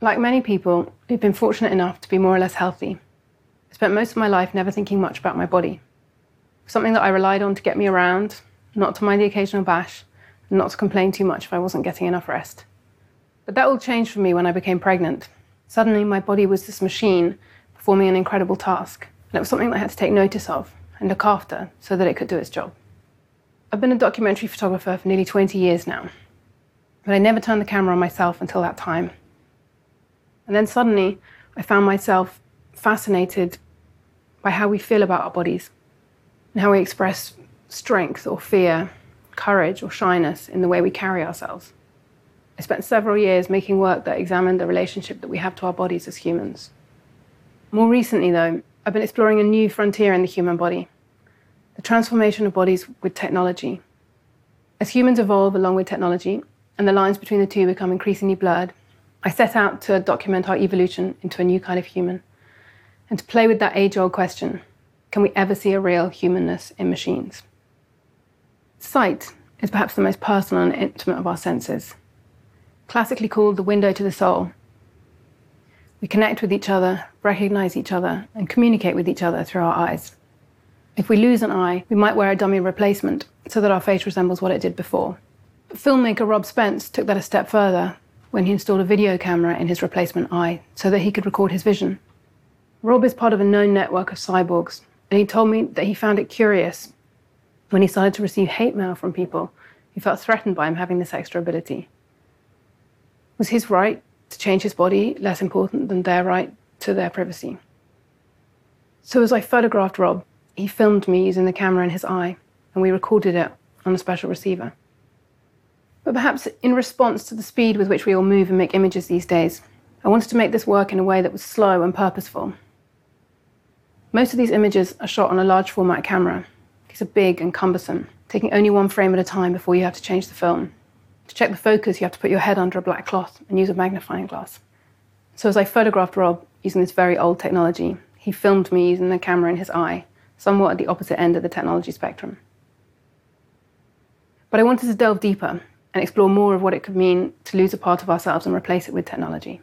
Like many people who've been fortunate enough to be more or less healthy, I spent most of my life never thinking much about my body. Something that I relied on to get me around, not to mind the occasional bash, and not to complain too much if I wasn't getting enough rest. But that all changed for me when I became pregnant. Suddenly, my body was this machine performing an incredible task, and it was something that I had to take notice of and look after so that it could do its job. I've been a documentary photographer for nearly 20 years now, but I never turned the camera on myself until that time. And then suddenly, I found myself fascinated by how we feel about our bodies and how we express strength or fear, courage or shyness in the way we carry ourselves. I spent several years making work that examined the relationship that we have to our bodies as humans. More recently, though, I've been exploring a new frontier in the human body the transformation of bodies with technology. As humans evolve along with technology, and the lines between the two become increasingly blurred, I set out to document our evolution into a new kind of human and to play with that age old question can we ever see a real humanness in machines? Sight is perhaps the most personal and intimate of our senses, classically called the window to the soul. We connect with each other, recognize each other, and communicate with each other through our eyes. If we lose an eye, we might wear a dummy replacement so that our face resembles what it did before. But filmmaker Rob Spence took that a step further when he installed a video camera in his replacement eye so that he could record his vision. Rob is part of a known network of cyborgs, and he told me that he found it curious when he started to receive hate mail from people who felt threatened by him having this extra ability. Was his right to change his body less important than their right to their privacy? So, as I photographed Rob, he filmed me using the camera in his eye, and we recorded it on a special receiver. But perhaps in response to the speed with which we all move and make images these days, I wanted to make this work in a way that was slow and purposeful. Most of these images are shot on a large format camera. These are big and cumbersome, taking only one frame at a time before you have to change the film. To check the focus, you have to put your head under a black cloth and use a magnifying glass. So as I photographed Rob using this very old technology, he filmed me using the camera in his eye somewhat at the opposite end of the technology spectrum. But I wanted to delve deeper and explore more of what it could mean to lose a part of ourselves and replace it with technology.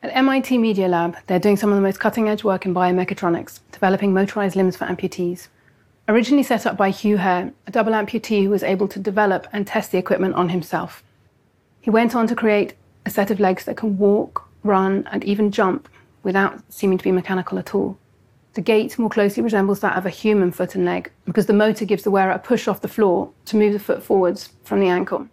At MIT Media Lab, they're doing some of the most cutting edge work in biomechatronics, developing motorized limbs for amputees. Originally set up by Hugh Herr, a double amputee who was able to develop and test the equipment on himself. He went on to create a set of legs that can walk, run, and even jump without seeming to be mechanical at all. The gait more closely resembles that of a human foot and leg because the motor gives the wearer a push off the floor to move the foot forwards from the ankle.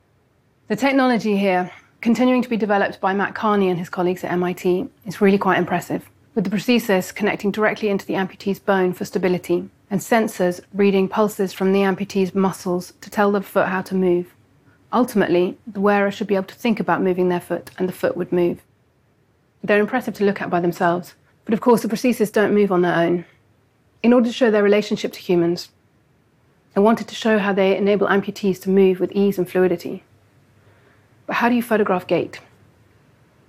The technology here, continuing to be developed by Matt Carney and his colleagues at MIT, is really quite impressive, with the prosthesis connecting directly into the amputee's bone for stability and sensors reading pulses from the amputee's muscles to tell the foot how to move. Ultimately, the wearer should be able to think about moving their foot and the foot would move. They're impressive to look at by themselves, but of course, the prostheses don't move on their own. In order to show their relationship to humans, I wanted to show how they enable amputees to move with ease and fluidity. But how do you photograph gait?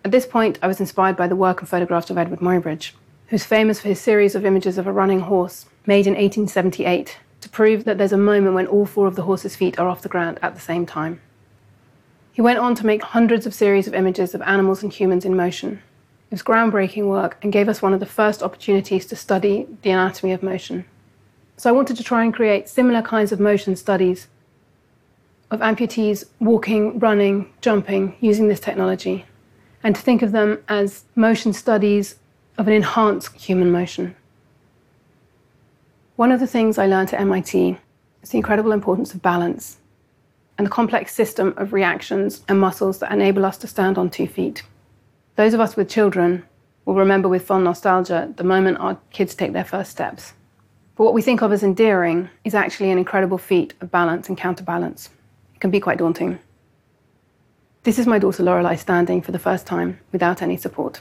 At this point, I was inspired by the work and photographs of Edward Muybridge, who's famous for his series of images of a running horse made in 1878 to prove that there's a moment when all four of the horse's feet are off the ground at the same time. He went on to make hundreds of series of images of animals and humans in motion, it was groundbreaking work and gave us one of the first opportunities to study the anatomy of motion. So I wanted to try and create similar kinds of motion studies of amputees walking, running, jumping using this technology, and to think of them as motion studies of an enhanced human motion. One of the things I learned at MIT is the incredible importance of balance and the complex system of reactions and muscles that enable us to stand on two feet. Those of us with children will remember with fond nostalgia the moment our kids take their first steps. But what we think of as endearing is actually an incredible feat of balance and counterbalance. It can be quite daunting. This is my daughter Lorelei standing for the first time without any support.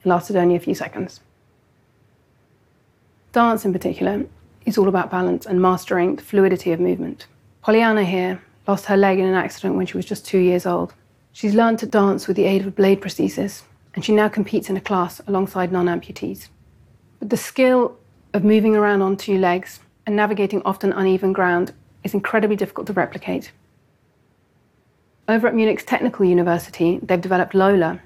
It lasted only a few seconds. Dance, in particular, is all about balance and mastering the fluidity of movement. Pollyanna here lost her leg in an accident when she was just two years old. She's learned to dance with the aid of a blade prosthesis, and she now competes in a class alongside non amputees. But the skill of moving around on two legs and navigating often uneven ground is incredibly difficult to replicate. Over at Munich's Technical University, they've developed Lola,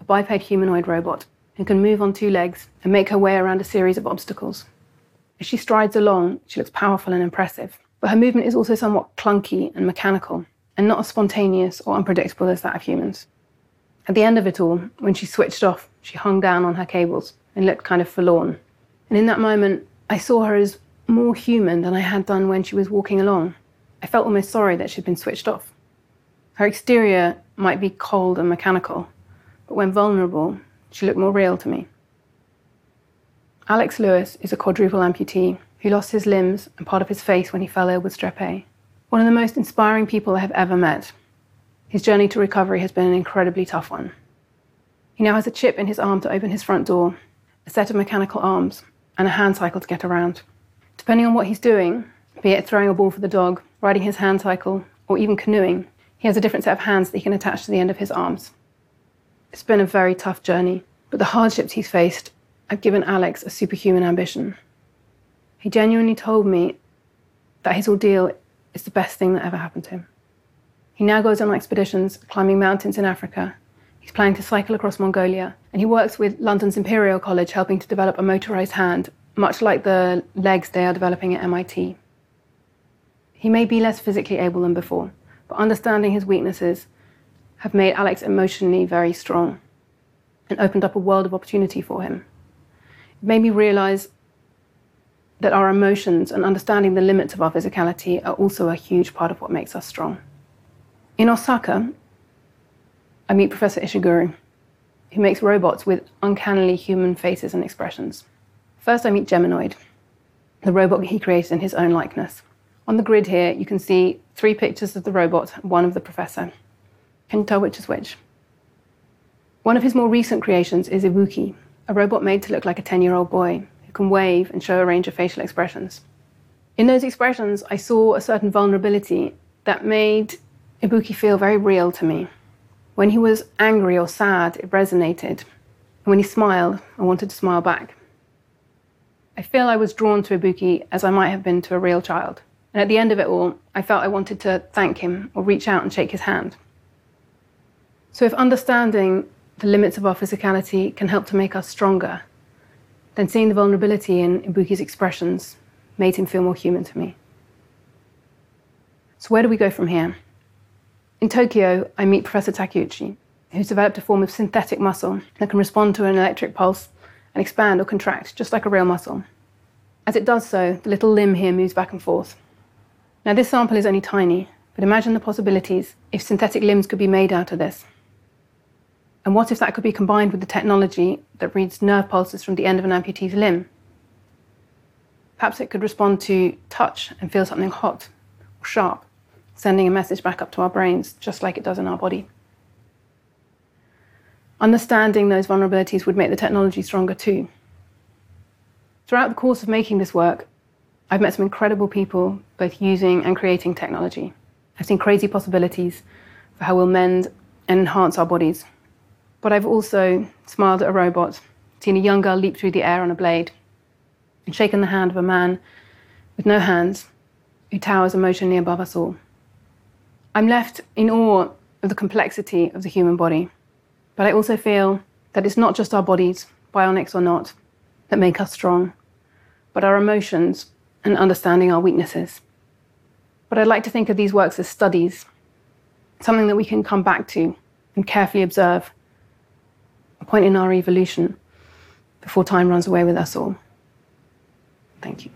a biped humanoid robot who can move on two legs and make her way around a series of obstacles. As she strides along, she looks powerful and impressive, but her movement is also somewhat clunky and mechanical, and not as spontaneous or unpredictable as that of humans. At the end of it all, when she switched off, she hung down on her cables and looked kind of forlorn. And in that moment, I saw her as more human than I had done when she was walking along. I felt almost sorry that she'd been switched off. Her exterior might be cold and mechanical, but when vulnerable, she looked more real to me. Alex Lewis is a quadruple amputee who lost his limbs and part of his face when he fell ill with strep A. One of the most inspiring people I have ever met. His journey to recovery has been an incredibly tough one. He now has a chip in his arm to open his front door, a set of mechanical arms, and a hand cycle to get around. Depending on what he's doing, be it throwing a ball for the dog, riding his hand cycle, or even canoeing, he has a different set of hands that he can attach to the end of his arms. It's been a very tough journey, but the hardships he's faced have given Alex a superhuman ambition. He genuinely told me that his ordeal is the best thing that ever happened to him. He now goes on expeditions, climbing mountains in Africa. He's planning to cycle across Mongolia, and he works with London's Imperial College, helping to develop a motorized hand, much like the legs they are developing at MIT. He may be less physically able than before, but understanding his weaknesses have made Alex emotionally very strong and opened up a world of opportunity for him. It made me realize that our emotions and understanding the limits of our physicality are also a huge part of what makes us strong. In Osaka, I meet Professor Ishiguro, who makes robots with uncannily human faces and expressions. First, I meet Geminoid, the robot he created in his own likeness. On the grid here, you can see three pictures of the robot, one of the professor. Can you tell which is which? One of his more recent creations is Ibuki, a robot made to look like a 10 year old boy who can wave and show a range of facial expressions. In those expressions, I saw a certain vulnerability that made Ibuki feel very real to me. When he was angry or sad, it resonated. And when he smiled, I wanted to smile back. I feel I was drawn to Ibuki as I might have been to a real child. And at the end of it all, I felt I wanted to thank him or reach out and shake his hand. So, if understanding the limits of our physicality can help to make us stronger, then seeing the vulnerability in Ibuki's expressions made him feel more human to me. So, where do we go from here? In Tokyo, I meet Professor Takeuchi, who's developed a form of synthetic muscle that can respond to an electric pulse and expand or contract just like a real muscle. As it does so, the little limb here moves back and forth. Now, this sample is only tiny, but imagine the possibilities if synthetic limbs could be made out of this. And what if that could be combined with the technology that reads nerve pulses from the end of an amputee's limb? Perhaps it could respond to touch and feel something hot or sharp, sending a message back up to our brains, just like it does in our body. Understanding those vulnerabilities would make the technology stronger too. Throughout the course of making this work, I've met some incredible people, both using and creating technology. I've seen crazy possibilities for how we'll mend and enhance our bodies but I've also smiled at a robot, seen a young girl leap through the air on a blade, and shaken the hand of a man with no hands who towers emotionally above us all. I'm left in awe of the complexity of the human body, but I also feel that it's not just our bodies, bionics or not, that make us strong, but our emotions and understanding our weaknesses. But I'd like to think of these works as studies, something that we can come back to and carefully observe a point in our evolution before time runs away with us all. Thank you.